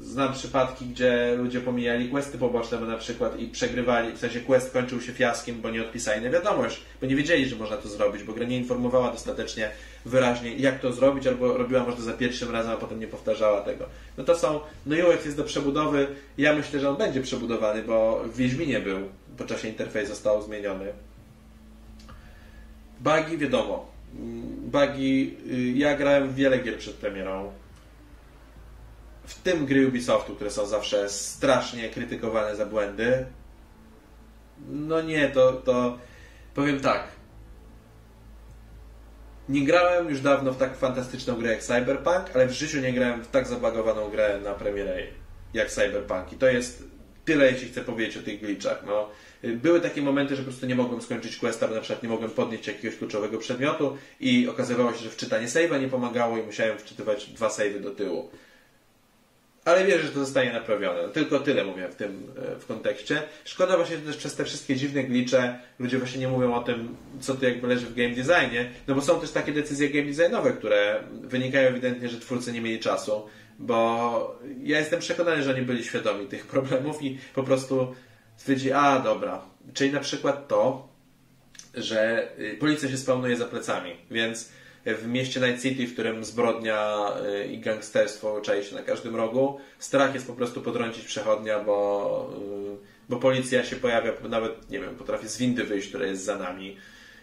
znam przypadki, gdzie ludzie pomijali questy poboczne, bo na przykład i przegrywali, w sensie quest kończył się fiaskiem, bo nie odpisali na wiadomość, bo nie wiedzieli, że można to zrobić, bo gra nie informowała dostatecznie wyraźnie, jak to zrobić, albo robiła może za pierwszym razem, a potem nie powtarzała tego. No to są, no UX jest do przebudowy, ja myślę, że on będzie przebudowany, bo w Wiedźminie był, po czasie interfejs został zmieniony. Bugi wiadomo, bugi, y, ja grałem wiele gier przed premierą. W tym gry Ubisoftu, które są zawsze strasznie krytykowane za błędy. No nie, to, to powiem tak. Nie grałem już dawno w tak fantastyczną grę jak Cyberpunk, ale w życiu nie grałem w tak zabagowaną grę na premierę jak Cyberpunk. I to jest tyle, jeśli chcę powiedzieć o tych glitchach. No, były takie momenty, że po prostu nie mogłem skończyć questa, bo na przykład nie mogłem podnieść jakiegoś kluczowego przedmiotu i okazywało się, że wczytanie save'a nie pomagało i musiałem wczytywać dwa save'y do tyłu. Ale wierzę, że to zostanie naprawione. Tylko tyle mówię w tym w kontekście. Szkoda właśnie też przez te wszystkie dziwne glicze ludzie właśnie nie mówią o tym, co tu jakby leży w game designie, no bo są też takie decyzje game designowe, które wynikają ewidentnie, że twórcy nie mieli czasu, bo ja jestem przekonany, że oni byli świadomi tych problemów i po prostu stwierdzi, a dobra, czyli na przykład to, że y, policja się spełnuje za plecami, więc w mieście Night City, w którym zbrodnia y, i gangsterstwo czai się na każdym rogu, strach jest po prostu potrącić przechodnia, bo, y, bo policja się pojawia, nawet, nie wiem, potrafi z windy wyjść, która jest za nami,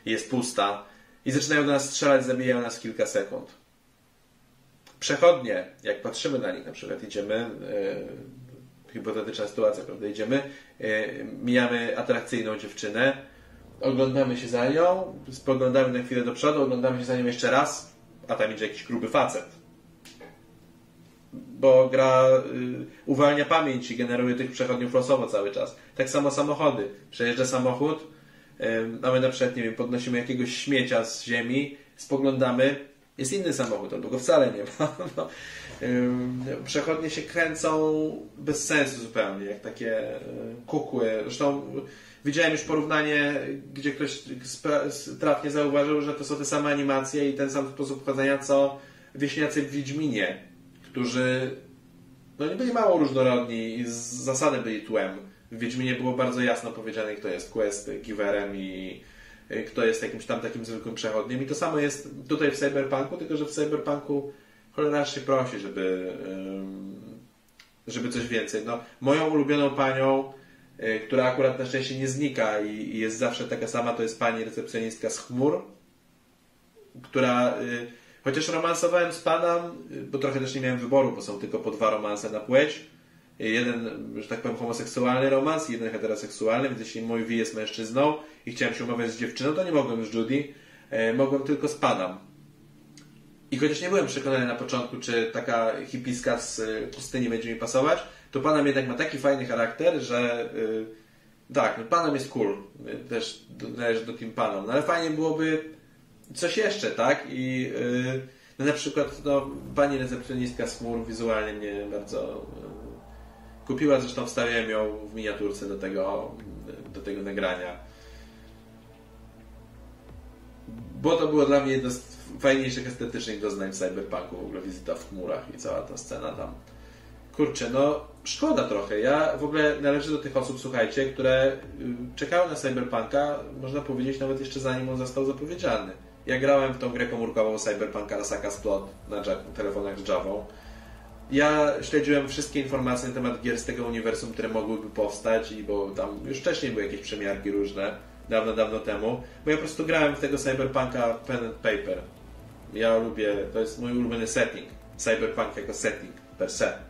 jest pusta i zaczynają do nas strzelać, zabijają nas kilka sekund. Przechodnie, jak patrzymy na nich, na przykład idziemy, yy, hipotetyczna sytuacja, prawda, idziemy, yy, mijamy atrakcyjną dziewczynę, oglądamy się za nią, spoglądamy na chwilę do przodu, oglądamy się za nią jeszcze raz, a tam idzie jakiś gruby facet. Bo gra y, uwalnia pamięć i generuje tych przechodniów losowo cały czas. Tak samo samochody. Przejeżdża samochód, y, a my na przykład, nie wiem, podnosimy jakiegoś śmiecia z ziemi, spoglądamy, jest inny samochód, albo go wcale nie ma. No, y, przechodnie się kręcą bez sensu zupełnie, jak takie y, kukły. Zresztą Widziałem już porównanie, gdzie ktoś trafnie zauważył, że to są te same animacje i ten sam sposób chodzenia, co wieśniacy w Wiedźminie, którzy no nie byli mało różnorodni i z zasady byli tłem. W Wiedźminie było bardzo jasno powiedziane, kto jest quest giverem i kto jest jakimś tam takim zwykłym przechodniem. I to samo jest tutaj w Cyberpunku, tylko że w Cyberpunku cholera się prosi, żeby, żeby coś więcej. No, moją ulubioną panią E, która akurat na szczęście nie znika i jest zawsze taka sama, to jest pani recepcjonistka z chmur, która e, chociaż romansowałem z panem, e, bo trochę też nie miałem wyboru, bo są tylko po dwa romanse na płeć. Jeden, że tak powiem, homoseksualny romans, jeden heteroseksualny, więc jeśli mój V jest mężczyzną i chciałem się umawiać z dziewczyną, to nie mogłem z Judy, mogłem tylko z panem. I chociaż nie byłem przekonany na początku, czy taka hipiska z pustyni będzie mi pasować, to Panam jednak ma taki fajny charakter, że yy, tak, no Panam jest cool. Też należy do Team Panam. No ale fajnie byłoby coś jeszcze, tak? I yy, no na przykład no, pani recepcjonistka z chmur wizualnie mnie bardzo yy, kupiła, zresztą wstawiałem ją w miniaturce do tego, do tego nagrania. Bo to było dla mnie jedno z fajniejszych estetycznych doznań w Cyberpunku, w ogóle wizyta w chmurach i cała ta scena tam. Kurczę, no szkoda trochę. Ja w ogóle należę do tych osób, słuchajcie, które y, czekały na Cyberpunka, można powiedzieć, nawet jeszcze zanim on został zapowiedziany. Ja grałem w tą grę komórkową Cyberpunka Arasaka Splot na telefonach z Java. Ja śledziłem wszystkie informacje na temat gier z tego uniwersum, które mogłyby powstać, i bo tam już wcześniej były jakieś przemiarki różne, dawno, dawno temu. Bo ja po prostu grałem w tego Cyberpunka pen and paper. Ja lubię, to jest mój ulubiony setting. Cyberpunk jako setting per se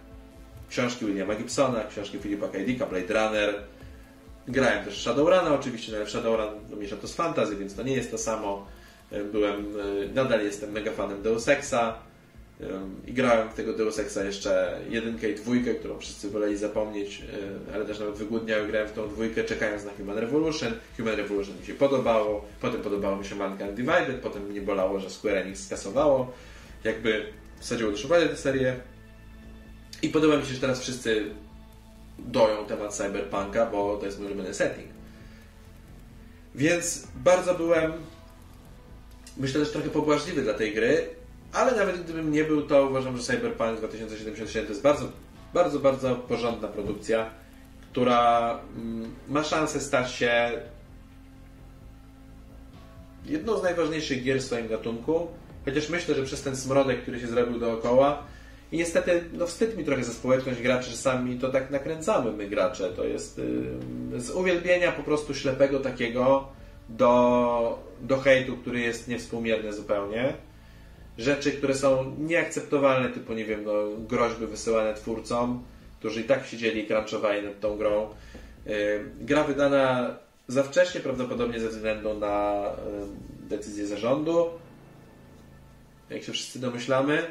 książki Williama Gibsona, książki Philipa K. Blade Runner. Grałem też Shadowruna oczywiście, no ale Shadowrun mniejsza to z fantasy, więc to nie jest to samo. Byłem, e, nadal jestem mega fanem Deus Exa i grałem w tego Deus Exa jeszcze jedynkę i dwójkę, którą wszyscy woleli zapomnieć, ale też nawet wygłodniały. Grałem w tą dwójkę czekając na Human Revolution. Human Revolution mi się podobało, potem podobało mi się Mankind Divided, potem mnie bolało, że Square Enix skasowało. Jakby wsadziło do szuflady tę serię, i podoba mi się, że teraz wszyscy doją temat cyberpunka, bo to jest mój ulubiony setting. Więc bardzo byłem, myślę, że trochę pobłażliwy dla tej gry, ale nawet gdybym nie był, to uważam, że Cyberpunk 2077 to jest bardzo, bardzo, bardzo porządna produkcja, która mm, ma szansę stać się jedną z najważniejszych gier w swoim gatunku, chociaż myślę, że przez ten smrodek, który się zrobił dookoła, i niestety, no wstyd mi trochę za społeczność graczy, że sami to tak nakręcamy my gracze. To jest yy, z uwielbienia po prostu ślepego takiego do, do hejtu, który jest niewspółmierny zupełnie. Rzeczy, które są nieakceptowalne, typu, nie wiem, no, groźby wysyłane twórcom, którzy i tak siedzieli i crunchowali nad tą grą. Yy, gra wydana za wcześnie, prawdopodobnie ze względu na yy, decyzję zarządu, jak się wszyscy domyślamy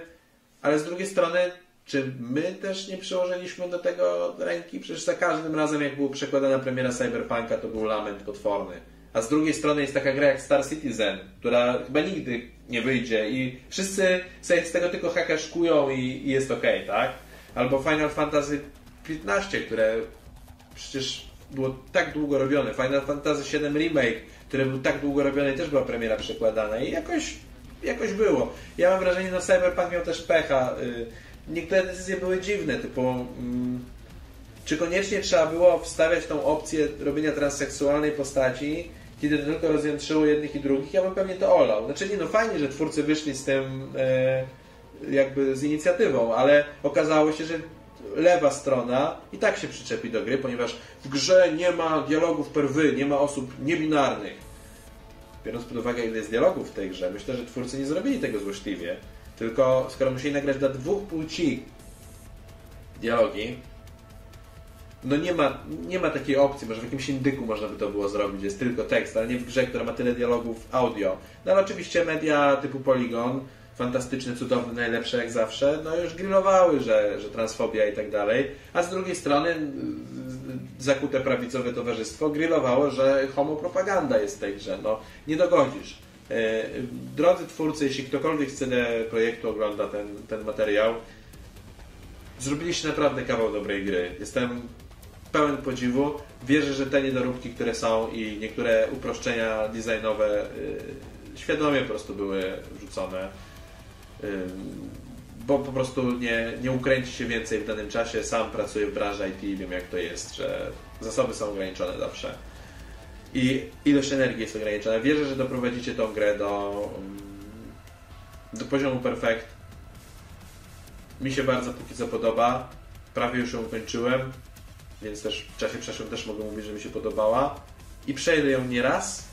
ale z drugiej strony, czy my też nie przyłożyliśmy do tego ręki? Przecież za każdym razem, jak była przekładana premiera Cyberpunka, to był lament potworny. A z drugiej strony jest taka gra jak Star Citizen, która chyba nigdy nie wyjdzie i wszyscy sobie z tego tylko hakaszkują i, i jest ok, tak? Albo Final Fantasy XV, które przecież było tak długo robione. Final Fantasy VII Remake, które był tak długo robione i też była premiera przekładana i jakoś, jakoś było. Ja mam wrażenie, no Cyberpunk miał też pecha. Y, niektóre decyzje były dziwne, typu mm, czy koniecznie trzeba było wstawiać tą opcję robienia transseksualnej postaci, kiedy to tylko rozjątrzyło jednych i drugich, ja bym pewnie to olał. Znaczy nie, no fajnie, że twórcy wyszli z tym e, jakby z inicjatywą, ale okazało się, że lewa strona i tak się przyczepi do gry, ponieważ w grze nie ma dialogów per wy, nie ma osób niebinarnych. Biorąc pod uwagę, ile jest dialogów w tej grze, myślę, że twórcy nie zrobili tego złośliwie. Tylko skoro musieli nagrać dla dwóch płci dialogi, no nie ma, nie ma takiej opcji, może w jakimś indyku można by to było zrobić, jest tylko tekst, ale nie w grze, która ma tyle dialogów audio. No ale oczywiście media typu Polygon, fantastyczne, cudowne, najlepsze jak zawsze, no już grillowały, że, że transfobia i tak dalej, a z drugiej strony zakute prawicowe towarzystwo grillowało, że homopropaganda jest w tej grze. No, nie dogodzisz. E, drodzy twórcy, jeśli ktokolwiek CD Projektu ogląda ten, ten materiał, zrobiliście naprawdę kawał dobrej gry. Jestem pełen podziwu. Wierzę, że te niedoróbki, które są i niektóre uproszczenia designowe yy, świadomie po prostu były wrzucone. Yy, bo po prostu nie, nie ukręci się więcej w danym czasie. Sam pracuję w branży IT i wiem jak to jest, że zasoby są ograniczone zawsze. I ilość energii jest ograniczona. Wierzę, że doprowadzicie tą grę do, do poziomu perfekt. Mi się bardzo póki co podoba. Prawie już ją ukończyłem więc też w czasie przeszłym też mogę mówić, że mi się podobała. I przejdę ją nie raz,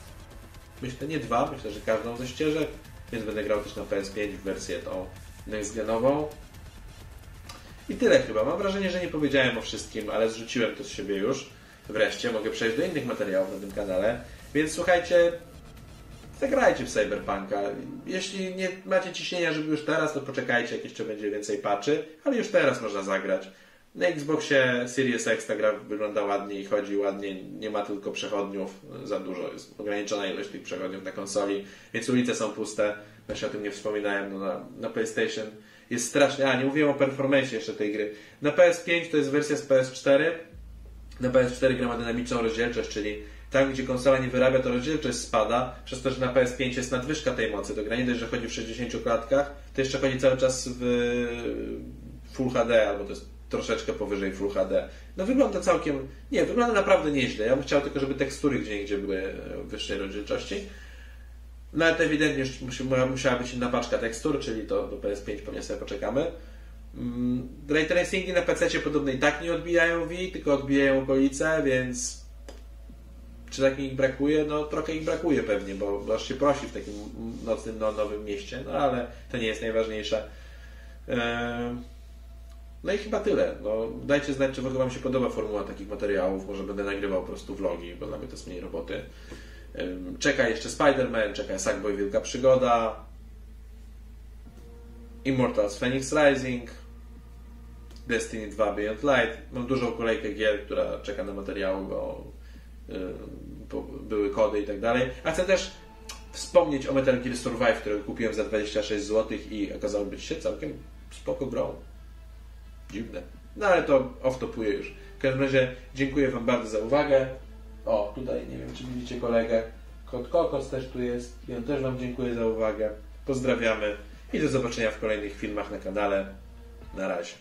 myślę nie dwa, myślę, że każdą ze ścieżek, więc będę grał też na PS5 w wersję tą next-genową. I tyle chyba. Mam wrażenie, że nie powiedziałem o wszystkim, ale zrzuciłem to z siebie już. Wreszcie mogę przejść do innych materiałów na tym kanale. Więc słuchajcie, zagrajcie w Cyberpunka. Jeśli nie macie ciśnienia, żeby już teraz, to poczekajcie, jak jeszcze będzie więcej patchy, ale już teraz można zagrać. Na Xboxie Series X ta gra wygląda ładnie i chodzi ładnie, nie ma tylko przechodniów za dużo, jest ograniczona ilość tych przechodniów na konsoli, więc ulice są puste, właśnie o tym nie wspominałem, no na, na PlayStation jest strasznie, a nie mówiłem o performance jeszcze tej gry. Na PS5 to jest wersja z PS4, na PS4 gra ma dynamiczną rozdzielczość, czyli tam, gdzie konsola nie wyrabia, to rozdzielczość spada, przez to, że na PS5 jest nadwyżka tej mocy. To gra nie dość, że chodzi w 60 klatkach, to jeszcze chodzi cały czas w Full HD, albo to jest troszeczkę powyżej Full HD. No wygląda całkiem, nie, wygląda naprawdę nieźle. Ja bym chciał tylko, żeby tekstury gdzie indziej były wyższej rozdzielczości. No ale to ewidentnie musiała być inna paczka tekstur, czyli to do PS5 pewnie sobie poczekamy. Mm, ray tracingi na PC podobno i tak nie odbijają Wii, tylko odbijają okolice, więc czy tak mi ich brakuje? No trochę ich brakuje pewnie, bo, aż się prosi w takim nocnym, no, nowym mieście, no ale to nie jest najważniejsze. Eee... No i chyba tyle. No, dajcie znać, czy w ogóle Wam się podoba formuła takich materiałów. Może będę nagrywał po prostu vlogi, bo dla mnie to jest mniej roboty. Czeka jeszcze Spider-Man, czeka Sackboy Wielka Przygoda, Immortals Phoenix Rising, Destiny 2 Beyond Light. Mam dużą kolejkę gier, która czeka na materiały, bo, były kody i tak dalej. A chcę też wspomnieć o Metal Gear Survive, który kupiłem za 26 zł i okazało być się całkiem spoko grą. Dziwne. No ale to off-topuję już. W każdym razie dziękuję Wam bardzo za uwagę. O, tutaj nie wiem, czy widzicie kolegę. Kot Kokos też tu jest. On też Wam dziękuję za uwagę. Pozdrawiamy i do zobaczenia w kolejnych filmach na kanale. Na razie.